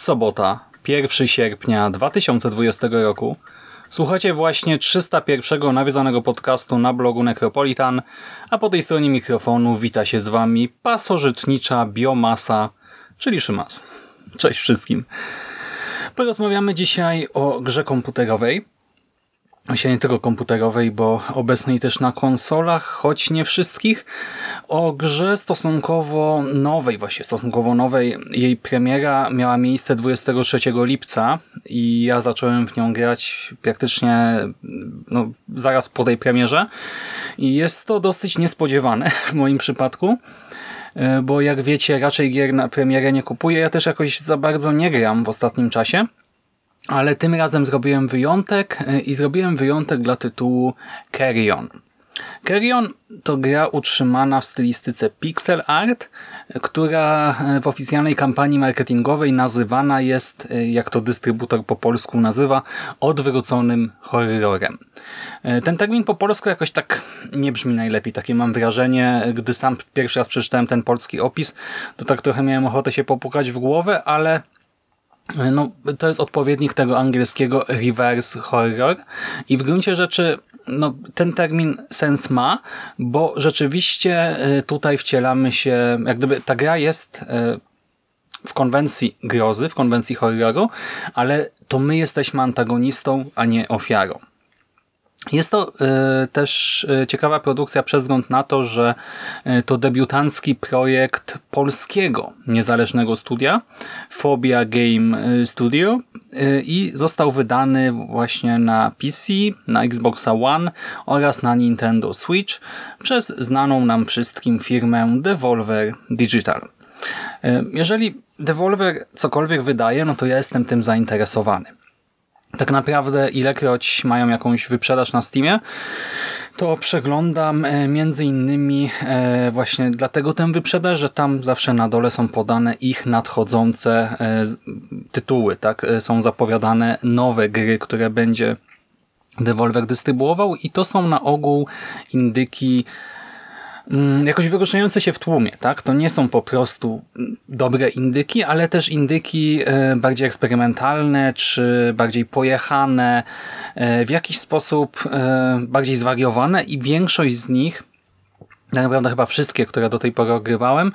Sobota, 1 sierpnia 2020 roku. Słuchacie właśnie 301 nawiązanego podcastu na blogu Necropolitan, a po tej stronie mikrofonu wita się z wami pasożytnicza biomasa, czyli Szymas. Cześć wszystkim. Porozmawiamy dzisiaj o grze komputerowej, Właśnie nie tylko komputerowej, bo obecnej też na konsolach, choć nie wszystkich, o grze stosunkowo nowej, właśnie stosunkowo nowej. Jej premiera miała miejsce 23 lipca i ja zacząłem w nią grać praktycznie no, zaraz po tej premierze. I jest to dosyć niespodziewane w moim przypadku bo jak wiecie, raczej gier na premierę nie kupuję. Ja też jakoś za bardzo nie gram w ostatnim czasie. Ale tym razem zrobiłem wyjątek e, i zrobiłem wyjątek dla tytułu Carrion. Carrion to gra utrzymana w stylistyce pixel art, która e, w oficjalnej kampanii marketingowej nazywana jest, e, jak to dystrybutor po polsku nazywa, odwróconym horrorem. Ten termin po polsku jakoś tak nie brzmi najlepiej, takie mam wrażenie, gdy sam pierwszy raz przeczytałem ten polski opis, to tak trochę miałem ochotę się popukać w głowę, ale no, to jest odpowiednik tego angielskiego reverse horror i w gruncie rzeczy no, ten termin sens ma, bo rzeczywiście y, tutaj wcielamy się, jak gdyby ta gra jest y, w konwencji grozy, w konwencji horroru, ale to my jesteśmy antagonistą, a nie ofiarą. Jest to y, też y, ciekawa produkcja przez wzgląd na to, że y, to debiutancki projekt polskiego niezależnego studia, Phobia Game Studio i został wydany właśnie na PC, na Xboxa One oraz na Nintendo Switch przez znaną nam wszystkim firmę Devolver Digital. Jeżeli Devolver cokolwiek wydaje, no to ja jestem tym zainteresowany tak naprawdę ilekroć mają jakąś wyprzedaż na Steamie, to przeglądam e, między innymi e, właśnie dlatego tę wyprzedaż, że tam zawsze na dole są podane ich nadchodzące e, tytuły, tak? Są zapowiadane nowe gry, które będzie Devolver dystrybuował i to są na ogół indyki jakoś wyróżniające się w tłumie, tak? To nie są po prostu dobre indyki, ale też indyki e, bardziej eksperymentalne, czy bardziej pojechane, e, w jakiś sposób e, bardziej zwariowane i większość z nich tak naprawdę chyba wszystkie, które do tej pory ogrywałem,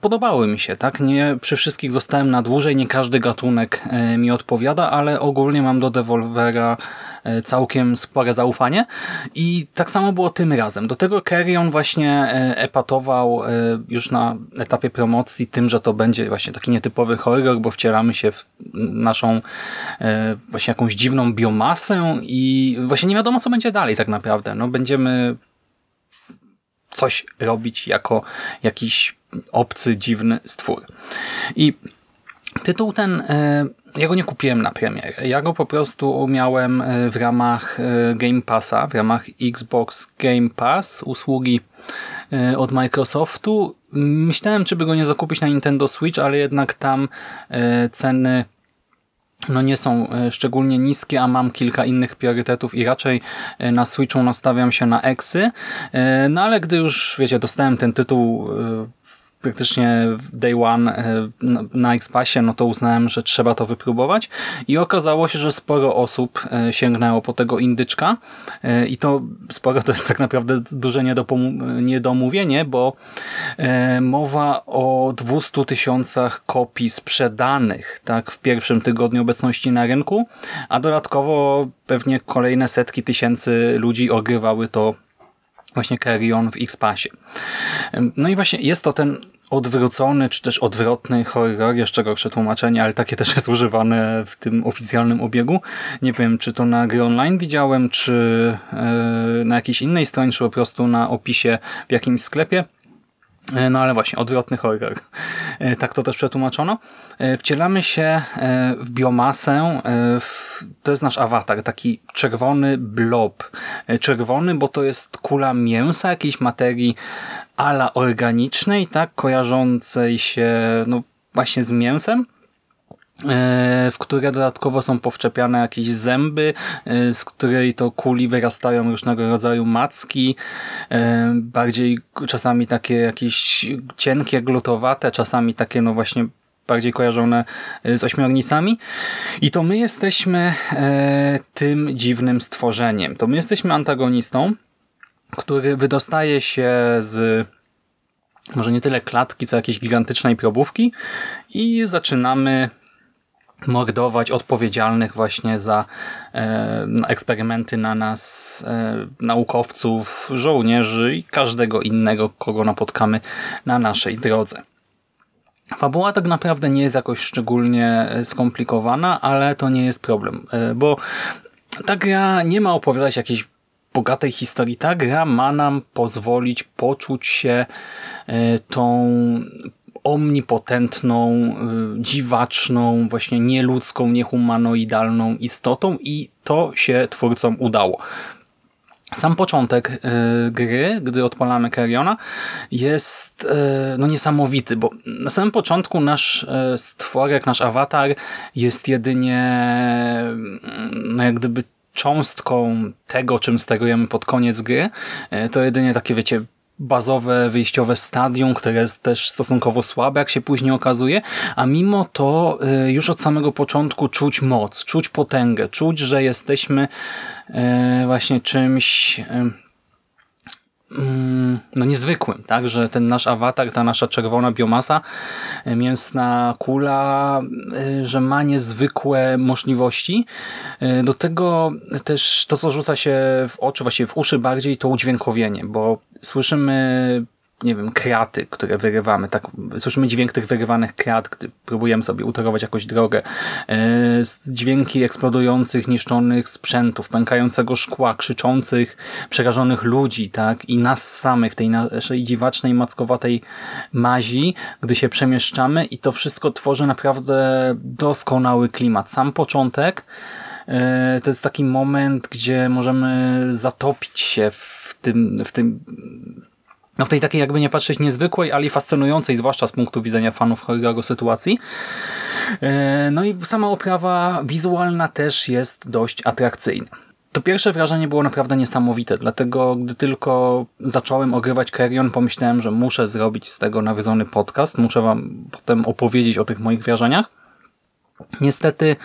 podobały mi się. tak? Nie przy wszystkich zostałem na dłużej, nie każdy gatunek mi odpowiada, ale ogólnie mam do Devolvera E, całkiem spore zaufanie i tak samo było tym razem. Do tego Carrion właśnie e, epatował e, już na etapie promocji tym, że to będzie właśnie taki nietypowy horror, bo wcielamy się w naszą właśnie jakąś dziwną biomasę i właśnie nie wiadomo co będzie dalej tak naprawdę. No będziemy coś robić jako jakiś obcy, dziwny stwór. I tytuł ten ja go nie kupiłem na premierę. Ja go po prostu miałem e, w ramach e, Game Passa, w ramach Xbox Game Pass, usługi e, od Microsoftu. Myślałem, czy by go nie zakupić na Nintendo Switch, ale jednak tam ceny no nie są szczególnie niskie, a mam kilka innych priorytetów i raczej na Switchu nastawiam się na Exy. No ale gdy już, wiecie, dostałem ten tytuł praktycznie day one e, na, Xpassie, no to uznałem, że trzeba to wypróbować. I okazało się, że sporo osób e, sięgnęło po tego indyczka. E, i to sporo to jest tak naprawdę duże niedomówienie, bo mowa o 200 tysiącach kopii sprzedanych tak, w pierwszym tygodniu obecności na rynku, a dodatkowo pewnie kolejne setki tysięcy ludzi ogrywały to właśnie Carry On w X-Passie. No i właśnie jest to ten odwrócony, czy też odwrotny horror, jeszcze gorsze tłumaczenie, ale takie też jest używane w tym oficjalnym obiegu. Nie wiem, czy to na gry online widziałem, czy e, na jakiejś innej stronie, czy po prostu na opisie w jakimś sklepie. E, no ale właśnie, odwrotny horror. E, tak to też przetłumaczono. E, wcielamy się w biomasę. To jest nasz awatar, taki czerwony blob. Czerwony, bo to jest kula mięsa, jakiejś materii ala organicznej, tak, kojarzącej się no, właśnie z mięsem. E, w które dodatkowo są powczepiane jakieś zęby, e, z której to kuli wyrastają różnego rodzaju macki, e, bardziej czasami takie jakieś cienkie, glutowate, czasami takie no właśnie bardziej kojarzone z ośmiornicami. I to my jesteśmy tym dziwnym stworzeniem. To my jesteśmy antagonistą, który wydostaje się z może nie tyle klatki, co jakiejś gigantycznej probówki i zaczynamy mordować odpowiedzialnych właśnie za e, eksperymenty na nas e, naukowców, żołnierzy i każdego innego, kogo napotkamy na naszej drodze. Fabuła tak naprawdę nie jest jakoś szczególnie skomplikowana, ale to nie jest problem, e, bo ta gra nie ma opowiadać jakiejś bogatej historii. Ta gra ma nam pozwolić poczuć się e, tą omnipotentną, y, dziwaczną, właśnie nieludzką, niehumanoidalną istotą i to się twórcom udało. Sam początek y, gry, gdy odpalamy Keriona, jest y, no niesamowity, bo na samym początku nasz stworek, nasz awatar jest jedynie no jak gdyby cząstką tego, czym sterujemy pod koniec gry. To jedynie takie, wiecie, bazowe, wyjściowe stadium, które jest też stosunkowo słabe, jak się później okazuje, a mimo to y, już od samego początku czuć moc, czuć potęgę, czuć, że jesteśmy y, właśnie czymś y, no niezwykłym, tak, że ten nasz awatar, ta nasza czerwona biomasa, mięsna kula, że ma niezwykłe możliwości. Do tego też to, co rzuca się w oczy, właściwie w uszy bardziej, to udźwiękowienie, bo słyszymy nie wiem, kraty, które wyrywamy. Tak, słyszymy dźwięk tych wyrywanych krat, gdy próbujemy sobie utorować jakąś drogę. E, dźwięki eksplodujących, niszczonych sprzętów, pękającego szkła, krzyczących, przerażonych ludzi, tak? I nas samych, tej naszej dziwacznej, mackowatej mazi, gdy się przemieszczamy i to wszystko tworzy naprawdę doskonały klimat. Sam początek e, to jest taki moment, gdzie możemy zatopić się w tym, w tym no w tej takiej jakby nie patrzeć niezwykłej, ale fascynującej, zwłaszcza z punktu widzenia fanów horroru sytuacji. E, no i sama oprawa wizualna też jest dość atrakcyjna. To pierwsze wrażenie było naprawdę niesamowite, dlatego gdy tylko zacząłem ogrywać Carrion, pomyślałem, że muszę zrobić z tego nawiązany podcast, muszę wam potem opowiedzieć o tych moich wrażeniach. Niestety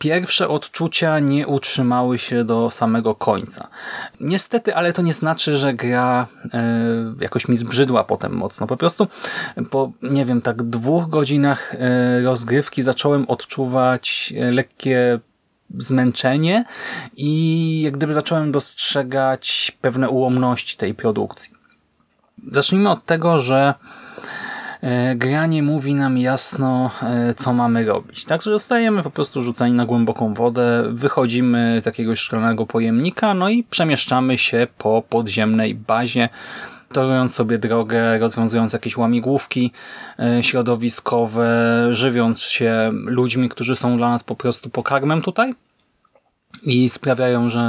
pierwsze odczucia nie utrzymały się do samego końca. Niestety, ale to nie znaczy, że gra e, jakoś mi zbrzydła potem mocno. Po prostu po, nie wiem, tak dwóch godzinach e, rozgrywki zacząłem odczuwać e, lekkie zmęczenie i jak gdyby zacząłem dostrzegać pewne ułomności tej produkcji. Zacznijmy od tego, że gra nie mówi nam jasno, e, co mamy robić. Także zostajemy po prostu rzucani na głęboką wodę, wychodzimy z jakiegoś szklanego pojemnika, no i przemieszczamy się po podziemnej bazie, torując sobie drogę, rozwiązując jakieś łamigłówki e, środowiskowe, żywiąc się ludźmi, którzy są dla nas po prostu pokarmem tutaj i sprawiają, że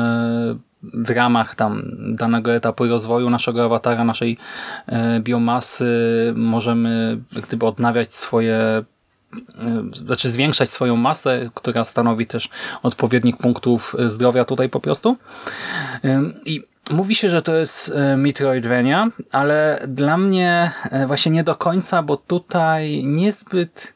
w ramach tam danego etapu rozwoju naszego awatara, naszej e, biomasy możemy gdyby odnawiać swoje e, znaczy zwiększać swoją masę, która stanowi też odpowiednik punktów zdrowia tutaj po prostu. E, I Mówi się, że to jest e, Metroidvania, ale dla mnie e, właśnie nie do końca, bo tutaj niezbyt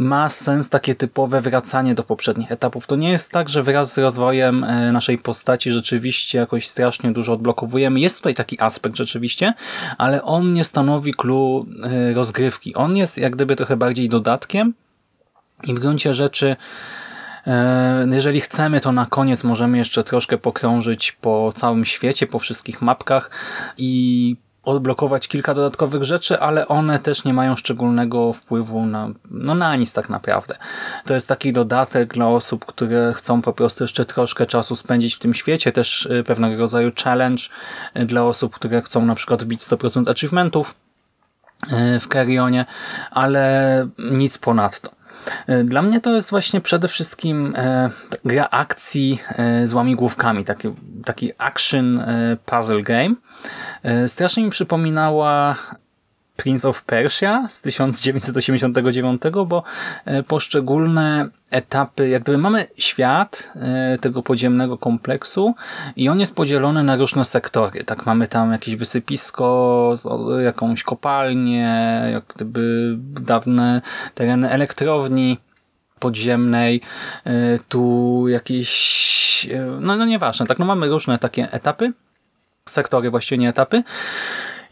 ma sens takie typowe wracanie do poprzednich etapów. To nie jest tak, że wraz z rozwojem e, naszej postaci rzeczywiście jakoś strasznie dużo odblokowujemy. Jest tutaj taki aspekt rzeczywiście, ale on nie stanowi clue rozgrywki. On jest jak gdyby trochę bardziej dodatkiem i w gruncie rzeczy E, jeżeli chcemy, to na koniec możemy jeszcze troszkę pokrążyć po całym świecie, po wszystkich mapkach i odblokować kilka dodatkowych rzeczy, ale one też nie mają szczególnego wpływu na, no na nic tak naprawdę. To jest taki dodatek dla osób, które chcą po prostu jeszcze troszkę czasu spędzić w tym świecie, też e, pewnego rodzaju challenge e, dla osób, które chcą na przykład wbić 100% achievementów w Carrionie, ale nic ponadto. E, dla mnie to jest właśnie przede wszystkim e, gra akcji e, z łamigłówkami, taki, taki action puzzle game. Strasznie mi przypominała Prince of Persia z 1989, bo e, poszczególne etapy, jak gdyby mamy świat e, tego podziemnego kompleksu i on jest podzielony na różne sektory. Tak, mamy tam jakieś wysypisko, jakąś kopalnię, jak gdyby dawne tereny elektrowni podziemnej, e, tu jakieś, no, no nieważne, tak, no mamy różne takie etapy, sektory właściwie nie etapy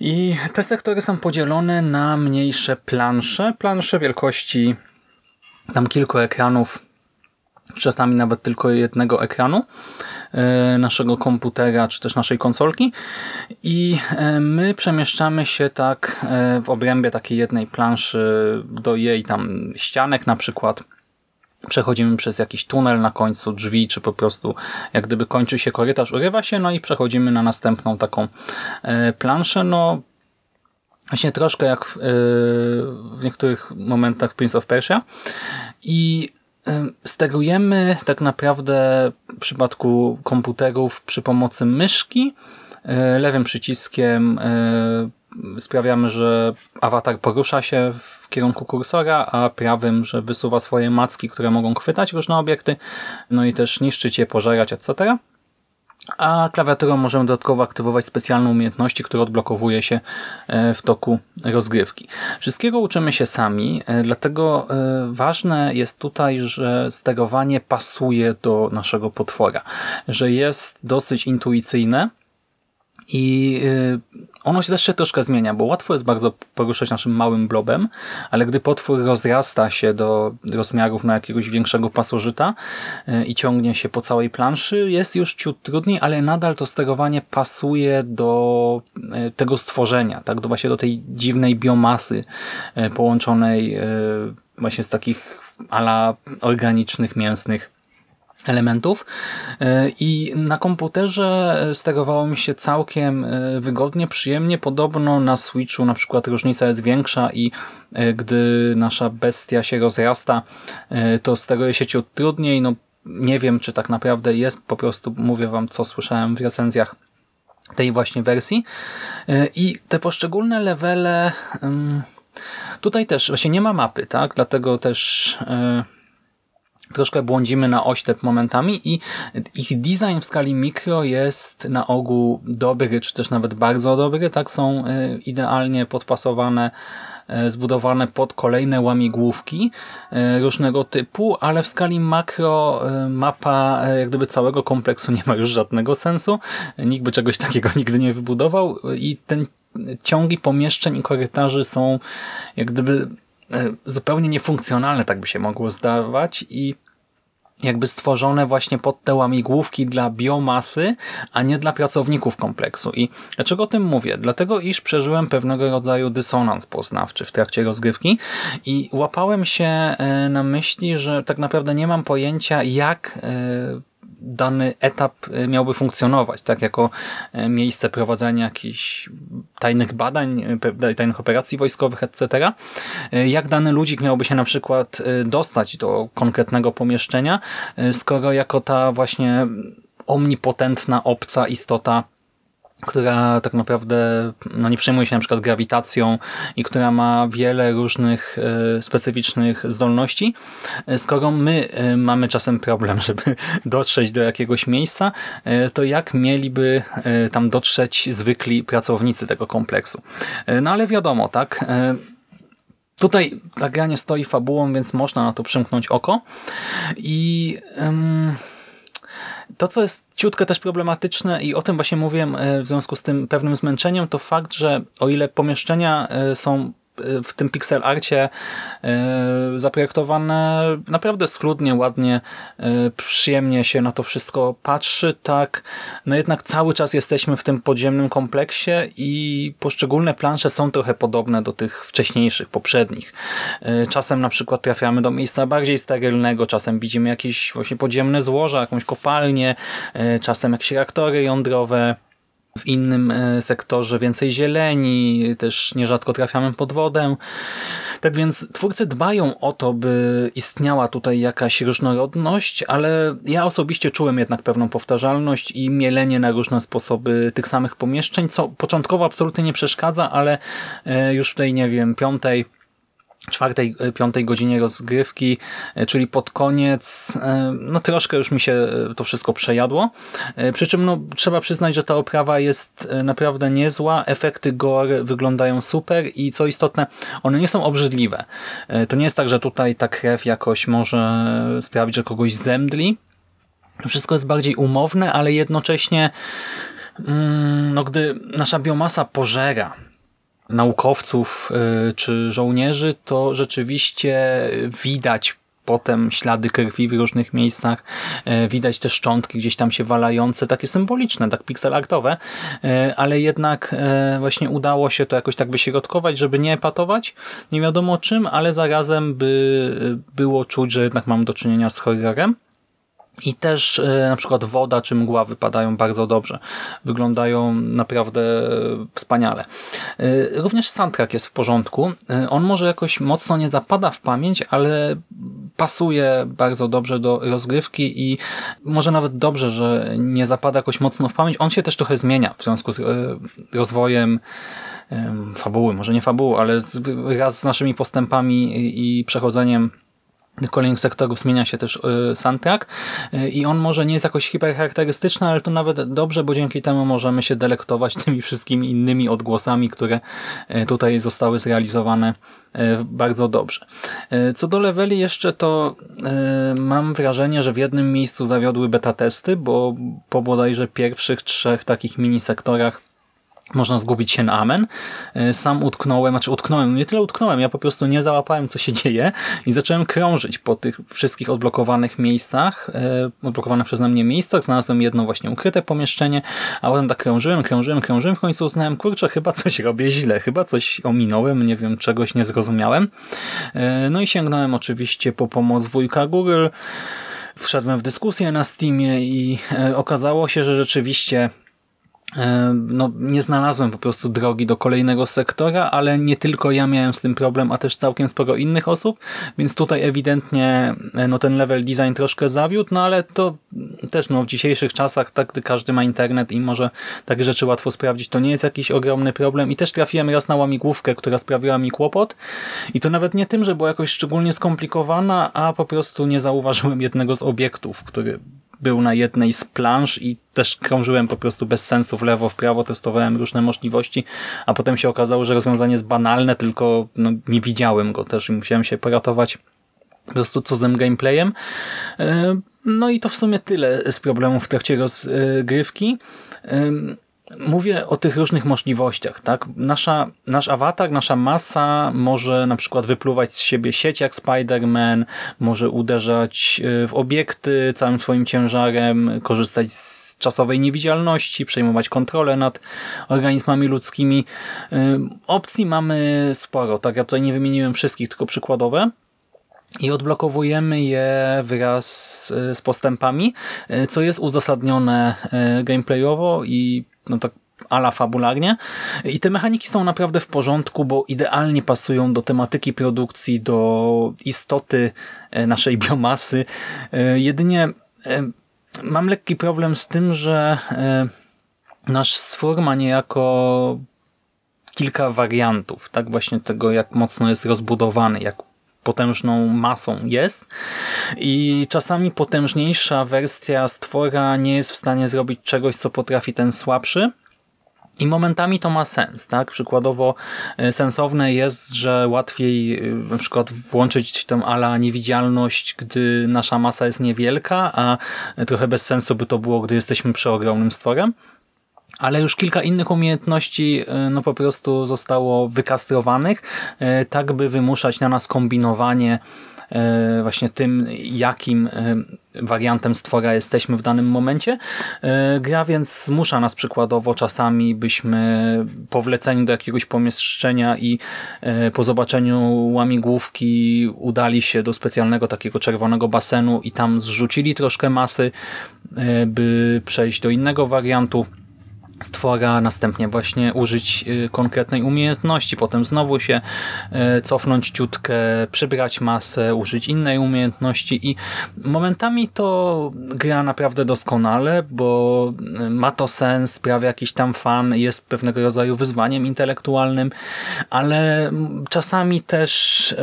i te sektory są podzielone na mniejsze plansze, plansze wielkości tam kilku ekranów, czasami nawet tylko jednego ekranu e, naszego komputera, czy też naszej konsolki. I e, my przemieszczamy się tak e, w obrębie takiej jednej planszy do jej tam ścianek na przykład przechodzimy przez jakiś tunel na końcu drzwi, czy po prostu jak gdyby kończy się korytarz, urywa się, no i przechodzimy na następną taką e, planszę, no właśnie troszkę jak w, e, w niektórych momentach Prince of Persia. I e, sterujemy tak naprawdę w przypadku komputerów przy pomocy myszki, lewym przyciskiem sprawiamy, że awatar porusza się w kierunku kursora, a prawym, że wysuwa swoje macki, które mogą chwytać różne obiekty, no i też niszczyć je, pożerać, etc. A klawiaturą możemy dodatkowo aktywować specjalne umiejętności, które odblokowuje się e, w toku rozgrywki. Wszystkiego uczymy się sami, e, dlatego e, ważne jest tutaj, że sterowanie pasuje do naszego potwora, że jest dosyć intuicyjne, i ono się też się troszkę zmienia, bo łatwo jest bardzo poruszać naszym małym blobem, ale gdy potwór rozrasta się do rozmiarów na jakiegoś większego pasożyta y, i ciągnie się po całej planszy, jest już ciut trudniej, ale nadal to sterowanie pasuje do y, tego stworzenia, tak, do właśnie do tej dziwnej biomasy połączonej właśnie z takich ala organicznych, mięsnych elementów e, i na komputerze sterowało mi się całkiem e, wygodnie, przyjemnie. Podobno na Switchu na przykład różnica jest większa i e, gdy nasza bestia się rozrasta, to steruje się ciut trudniej. No, nie wiem, czy tak naprawdę jest, po prostu mówię wam, co słyszałem w recenzjach tej właśnie wersji. I te poszczególne levele tutaj też właśnie nie ma mapy, tak? Dlatego też troszkę błądzimy na oślep momentami i ich design w skali mikro jest na ogół dobry, czy też nawet bardzo dobry, tak są e, idealnie podpasowane e, zbudowane pod kolejne łamigłówki e, różnego typu, ale w skali makro mapa jak gdyby całego kompleksu nie ma już żadnego sensu. Nikt by czegoś takiego nigdy nie wybudował i ten ciągi pomieszczeń i korytarzy są jak gdyby zupełnie niefunkcjonalne, tak by się mogło zdawać i jakby stworzone właśnie pod te łamigłówki dla biomasy, a nie dla pracowników kompleksu. I dlaczego o tym mówię? Dlatego, iż przeżyłem pewnego rodzaju dysonans poznawczy w trakcie rozgrywki i łapałem się e, na myśli, że tak naprawdę nie mam pojęcia, jak e, dany etap e, miałby funkcjonować, tak jako e, miejsce prowadzenia jakichś tajnych badań, e, tajnych operacji wojskowych, etc. Jak dany ludzik miałby się na przykład dostać do konkretnego pomieszczenia, skoro jako ta właśnie omnipotentna obca istota która tak naprawdę no, nie przejmuje się na przykład grawitacją i która ma wiele różnych e, specyficznych zdolności, e, skoro my e, mamy czasem problem, żeby dotrzeć do jakiegoś miejsca, e, to jak mieliby tam dotrzeć zwykli pracownicy tego kompleksu? No ale wiadomo, tak? Tutaj ta gra nie stoi fabułą, więc można na to przymknąć oko. I em, to, co jest ciutkę też problematyczne i o tym właśnie mówiłem e, w związku z tym pewnym zmęczeniem, to fakt, że o ile pomieszczenia e, są w tym pixel arcie zaprojektowane naprawdę schludnie, ładnie, przyjemnie się na to wszystko patrzy, tak no jednak cały czas jesteśmy w tym podziemnym kompleksie i poszczególne plansze są trochę podobne do tych wcześniejszych, poprzednich. Czasem na przykład trafiamy do miejsca bardziej sterylnego, czasem widzimy jakieś właśnie podziemne złoża, jakąś kopalnię, czasem jakieś reaktory jądrowe, w innym e, sektorze więcej zieleni, też nierzadko trafiamy pod wodę. Tak więc twórcy dbają o to, by istniała tutaj jakaś różnorodność, ale ja osobiście czułem jednak pewną powtarzalność i mielenie na różne sposoby tych samych pomieszczeń, co początkowo absolutnie nie przeszkadza, ale e, już w tej, nie wiem, piątej czwartej, e, piątej godzinie rozgrywki, e, czyli pod koniec, e, no troszkę już mi się to wszystko przejadło. Przy czym no, trzeba przyznać, że ta oprawa jest naprawdę niezła, efekty gore wyglądają super i co istotne, one nie są obrzydliwe. To nie jest tak, że tutaj ta krew jakoś może sprawić, że kogoś zemdli. Wszystko jest bardziej umowne, ale jednocześnie mm, no, gdy nasza biomasa pożera naukowców y, czy żołnierzy, to rzeczywiście widać potem ślady krwi w różnych miejscach, y, widać te szczątki gdzieś tam się walające, takie symboliczne, tak pixelartowe, y, ale jednak właśnie udało się to jakoś tak wyśrodkować, żeby nie epatować, nie wiadomo czym, ale zarazem by było czuć, że jednak mam do czynienia z horrorem. I też e, na przykład woda czy mgła wypadają bardzo dobrze. Wyglądają naprawdę wspaniale. E, również soundtrack jest w porządku. E, on może jakoś mocno nie zapada w pamięć, ale pasuje bardzo dobrze do rozgrywki i może nawet dobrze, że nie zapada jakoś mocno w pamięć. On się też trochę zmienia w związku z rozwojem fabuły, może nie fabuły, ale wraz z naszymi postępami i przechodzeniem kolejnych sektorów zmienia się też y, soundtrack y, i on może nie jest jakoś hipercharakterystyczny, ale to nawet dobrze, bo dzięki temu możemy się delektować tymi wszystkimi innymi odgłosami, które y, tutaj zostały zrealizowane bardzo dobrze. Co do leveli jeszcze to mam wrażenie, że w jednym miejscu zawiodły beta testy, bo po bodajże pierwszych trzech takich mini sektorach można zgubić się na amen. E, sam utknąłem, znaczy utknąłem, nie tyle utknąłem, ja po prostu nie załapałem, co się dzieje i zacząłem krążyć po tych wszystkich odblokowanych miejscach, e, odblokowanych przeze mnie miejscach. Znalazłem jedno właśnie ukryte pomieszczenie, a potem tak krążyłem, krążyłem, krążyłem. W końcu uznałem, kurczę, chyba coś robię źle, chyba coś ominąłem, nie wiem, czegoś nie zrozumiałem. E, no i sięgnąłem oczywiście po pomoc wujka Google. Wszedłem w dyskusję na Steamie i okazało się, że rzeczywiście no, nie znalazłem po prostu drogi do kolejnego sektora, ale nie tylko ja miałem z tym problem, a też całkiem sporo innych osób, więc tutaj ewidentnie e, no, ten level design troszkę zawiódł, no ale to też no, w dzisiejszych czasach, tak, gdy każdy ma internet i może takie rzeczy łatwo sprawdzić, to nie jest jakiś ogromny problem. I też trafiłem raz na łamigłówkę, która sprawiła mi kłopot. I to nawet nie tym, że była jakoś szczególnie skomplikowana, a po prostu nie zauważyłem jednego z obiektów, który był na jednej z planż i też krążyłem po prostu bez sensu w lewo, w prawo, testowałem różne możliwości, a potem się okazało, że rozwiązanie jest banalne, tylko no, nie widziałem go też i musiałem się poratować po prostu cudzym gameplayem. E, no i to w sumie tyle z problemów w trakcie rozgrywki. Mówię o tych różnych możliwościach. tak? Nasza, nasz awatar, nasza masa może na przykład wypluwać z siebie sieć jak Spider-Man, może uderzać y, w obiekty całym swoim ciężarem, korzystać z czasowej niewidzialności, przejmować kontrolę nad organizmami ludzkimi. Y, opcji mamy sporo. Tak, ja tutaj nie wymieniłem wszystkich, tylko przykładowe i odblokowujemy je wraz y, z postępami, co jest uzasadnione gameplayowo i no tak ala fabularnie. I te mechaniki są naprawdę w porządku, bo idealnie pasują do tematyki produkcji, do istoty e, naszej biomasy. E, jedynie e, mam lekki problem z tym, że nasz stwór ma niejako kilka wariantów, tak właśnie tego, jak mocno jest rozbudowany, jak potężną masą jest i czasami potężniejsza wersja stwora nie jest w stanie zrobić czegoś, co potrafi ten słabszy, i momentami to ma sens, tak? Przykładowo e, sensowne jest, że łatwiej e, na przykład włączyć tę ala niewidzialność, gdy nasza masa jest niewielka, a trochę bez sensu by to było, gdy jesteśmy przeogromnym stworem. Ale już kilka innych umiejętności e, no po prostu zostało wykastrowanych, tak by wymuszać na nas kombinowanie E, właśnie tym, jakim wariantem stwora jesteśmy w danym momencie. Gra więc zmusza nas przykładowo czasami, byśmy po wleceniu do jakiegoś pomieszczenia i po zobaczeniu łamigłówki udali się do specjalnego takiego czerwonego basenu i tam zrzucili troszkę masy, by przejść do innego wariantu stwora, następnie właśnie użyć y, konkretnej umiejętności, potem znowu się y, cofnąć ciutkę, przybrać masę, użyć innej umiejętności i momentami to gra naprawdę doskonale, bo y, ma to sens, sprawia jakiś tam fan, jest pewnego rodzaju wyzwaniem intelektualnym, ale czasami też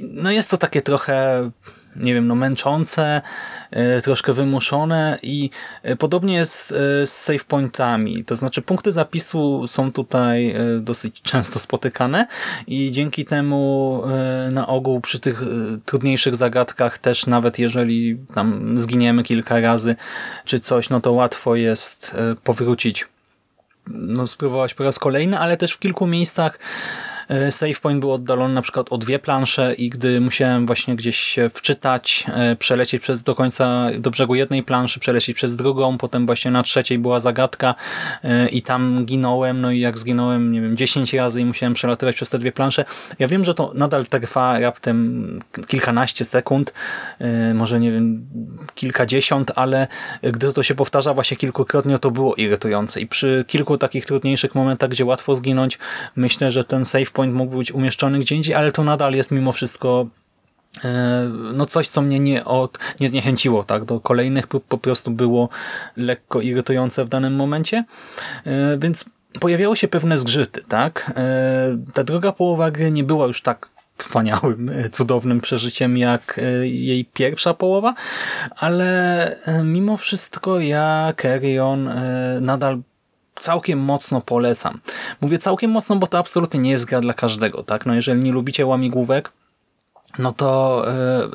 no jest to takie trochę nie wiem, no męczące, troszkę wymuszone i e, podobnie jest e, z save pointami. To znaczy punkty zapisu są tutaj dosyć często spotykane i dzięki temu na ogół przy tych trudniejszych zagadkach też nawet jeżeli tam zginiemy kilka razy czy coś, no to łatwo jest powrócić no, spróbować po raz kolejny, ale też w kilku miejscach E, save point był oddalony na przykład o dwie plansze i gdy musiałem właśnie gdzieś się wczytać, e, przelecieć przez do końca do brzegu jednej planszy, przelecieć przez drugą, potem właśnie na trzeciej była zagadka e, i tam ginąłem, no i jak zginąłem, nie wiem, 10 razy i musiałem przelatywać przez te dwie plansze. Ja wiem, że to nadal trwa raptem kilkanaście sekund, może nie wiem, kilkadziesiąt, ale gdy to się powtarza właśnie kilkukrotnie, to było irytujące i przy kilku takich trudniejszych momentach, gdzie łatwo zginąć, myślę, że ten save point mógł być umieszczony gdzie indziej, ale to nadal jest mimo wszystko e, no coś, co mnie nie, od, nie zniechęciło tak do kolejnych po prostu było lekko irytujące w danym momencie, e, więc pojawiały się pewne zgrzyty, tak? E, ta druga połowa gry nie była już tak wspaniałym, cudownym przeżyciem jak jej pierwsza połowa, ale mimo wszystko ja Carrion nadal całkiem mocno polecam. Mówię całkiem mocno, bo to absolutnie nie jest gra dla każdego. tak? No jeżeli nie lubicie łamigłówek, no to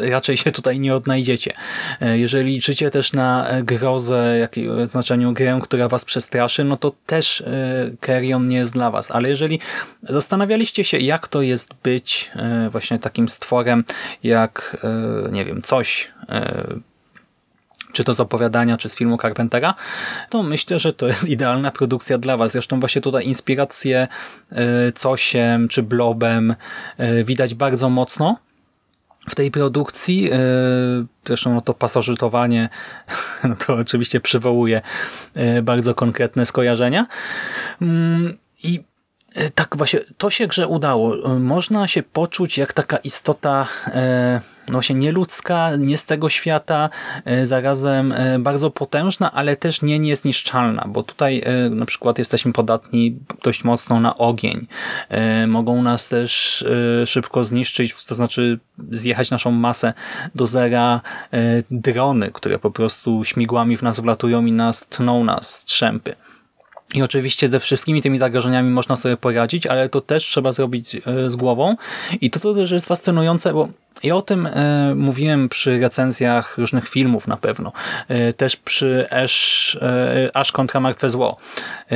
y, raczej się tutaj nie odnajdziecie. Y, jeżeli liczycie też na grozę, jakiego znaczeniu grę, która was przestraszy, no to też Carrion nie jest dla was. Ale jeżeli zastanawialiście się, jak to jest być właśnie takim stworem, jak, nie wiem, coś czy to z opowiadania, czy z filmu Carpentera, to myślę, że to jest idealna produkcja dla Was. Zresztą właśnie tutaj inspiracje e, Cosiem czy Blobem e, widać bardzo mocno w tej produkcji. E, zresztą no to pasożytowanie no to oczywiście przywołuje bardzo konkretne skojarzenia. Mm, I tak właśnie, to się grze udało. Można się poczuć jak taka istota no właśnie nieludzka, nie z tego świata, e, zarazem e, bardzo potężna, ale też nie niezniszczalna, bo tutaj e, na przykład jesteśmy podatni dość mocno na ogień. Mogą nas też szybko zniszczyć, to znaczy zjechać naszą masę do zera drony, które po prostu śmigłami w nas wlatują i nas tną nas strzępy. I oczywiście ze wszystkimi tymi zagrożeniami można sobie poradzić, ale to też trzeba zrobić z głową. I to, to też jest fascynujące, bo i o tym e, mówiłem przy recenzjach różnych filmów na pewno. E, też przy Ash, e, Ash kontra Martwe Zło.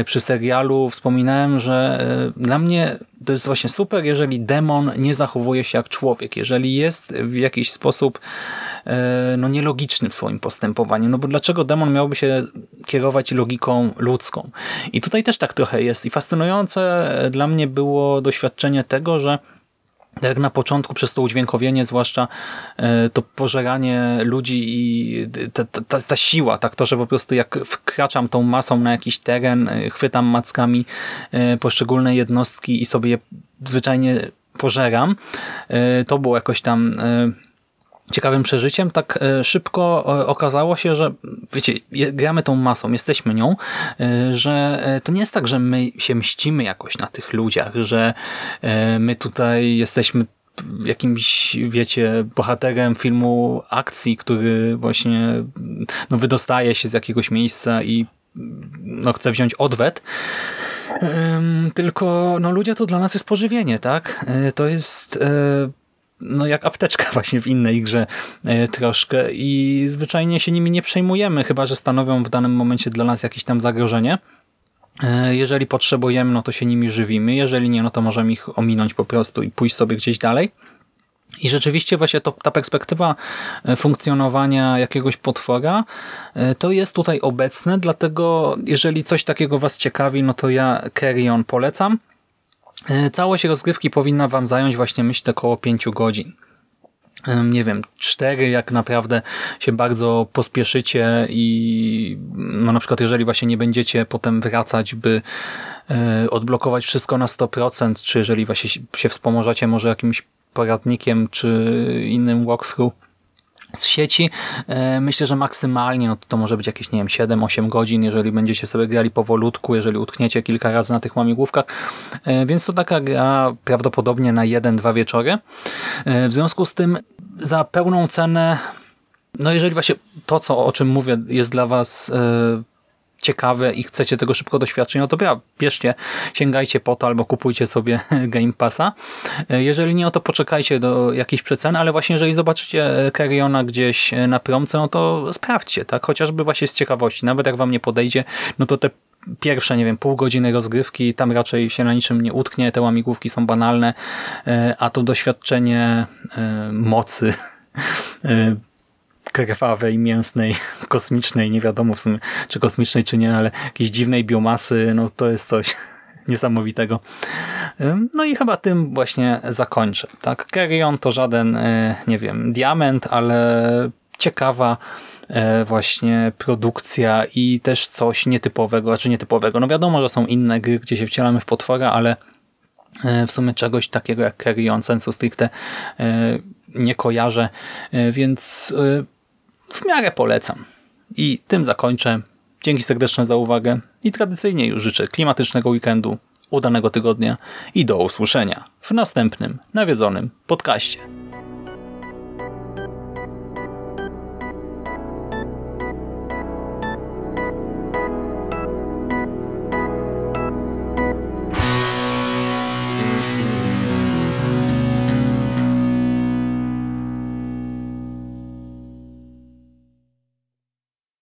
Przy serialu wspominałem, że e, dla mnie to jest właśnie super, jeżeli demon nie zachowuje się jak człowiek. Jeżeli jest w jakiś sposób e, no, nielogiczny w swoim postępowaniu. No bo dlaczego demon miałby się kierować logiką ludzką? I tutaj też tak trochę jest. I fascynujące dla mnie było doświadczenie tego, że jak na początku przez to udźwiękowienie, zwłaszcza e, to pożeranie ludzi i ta, ta, ta, siła, tak to, że po prostu jak wkraczam tą masą na jakiś teren, e, chwytam mackami e, poszczególne jednostki i sobie je zwyczajnie pożeram, to było jakoś tam ciekawym przeżyciem, tak e, szybko e, okazało się, że wiecie, gramy tą masą, jesteśmy nią, e, że to nie jest tak, że my się mścimy jakoś na tych ludziach, że my tutaj jesteśmy jakimś, wiecie, bohaterem filmu akcji, który właśnie no, wydostaje się z jakiegoś miejsca i no, chce wziąć odwet. Tylko no, ludzie to dla nas jest pożywienie, tak? To jest no, jak apteczka właśnie w innej grze e, troszkę i zwyczajnie się nimi nie przejmujemy, chyba że stanowią w danym momencie dla nas jakieś tam zagrożenie. E, Jeżeli potrzebujemy, no to się nimi żywimy. Jeżeli nie, no to możemy ich ominąć po prostu i pójść sobie gdzieś dalej. I rzeczywiście właśnie to, ta perspektywa e, funkcjonowania jakiegoś potwora to jest tutaj obecne, dlatego jeżeli coś takiego Was ciekawi, no to ja Carrion polecam. E, Całość rozgrywki powinna Wam zająć właśnie myślę około 5 godzin. Em, Nie wiem, cztery jak naprawdę się bardzo pospieszycie i no na przykład jeżeli właśnie nie będziecie potem wracać, by e, odblokować wszystko na 100%, czy jeżeli właśnie się- wspomożecie może jakimś poradnikiem, czy innym walkthrough z sieci, e, myślę, że maksymalnie no to może być jakieś, nie wiem, 7-8 godzin, jeżeli będziecie sobie grali powolutku, jeżeli utkniecie kilka razy na tych łamigłówkach, E, więc to taka gra prawdopodobnie na 1-2 wieczory. E, W związku z tym za pełną cenę, no jeżeli właśnie to, co, o czym mówię, jest dla Was ciekawe i chcecie tego szybko doświadczenia, no to ja, bierzcie, sięgajcie po to albo kupujcie sobie Game Passa. Jeżeli nie, no to poczekajcie do jakiejś przeceny, ale właśnie jeżeli zobaczycie Carriona gdzieś na promce, no to sprawdźcie, tak? Chociażby właśnie z ciekawości. Nawet jak Wam nie podejdzie, no to te pierwsze, nie wiem, pół godziny rozgrywki, tam raczej się na niczym nie utknie, te łamigłówki są banalne, e, a to doświadczenie e, mocy e, krwawej, mięsnej, kosmicznej, nie wiadomo w sumie, czy kosmicznej, czy nie, ale jakiejś dziwnej biomasy, no to jest coś niesamowitego. No i chyba tym właśnie zakończę. Tak, Carrion to żaden, e, nie wiem, diament, ale ciekawa e, właśnie produkcja i też coś nietypowego, znaczy nietypowego. No wiadomo, że są inne gry, gdzie się wcielamy w potwora, ale e, w sumie czegoś takiego jak Carrion sensu stricte nie kojarzę, więc w miarę polecam. I tym zakończę. Dzięki serdeczne za uwagę i tradycyjnie już życzę klimatycznego weekendu, udanego tygodnia i do usłyszenia w następnym nawiedzonym podcaście.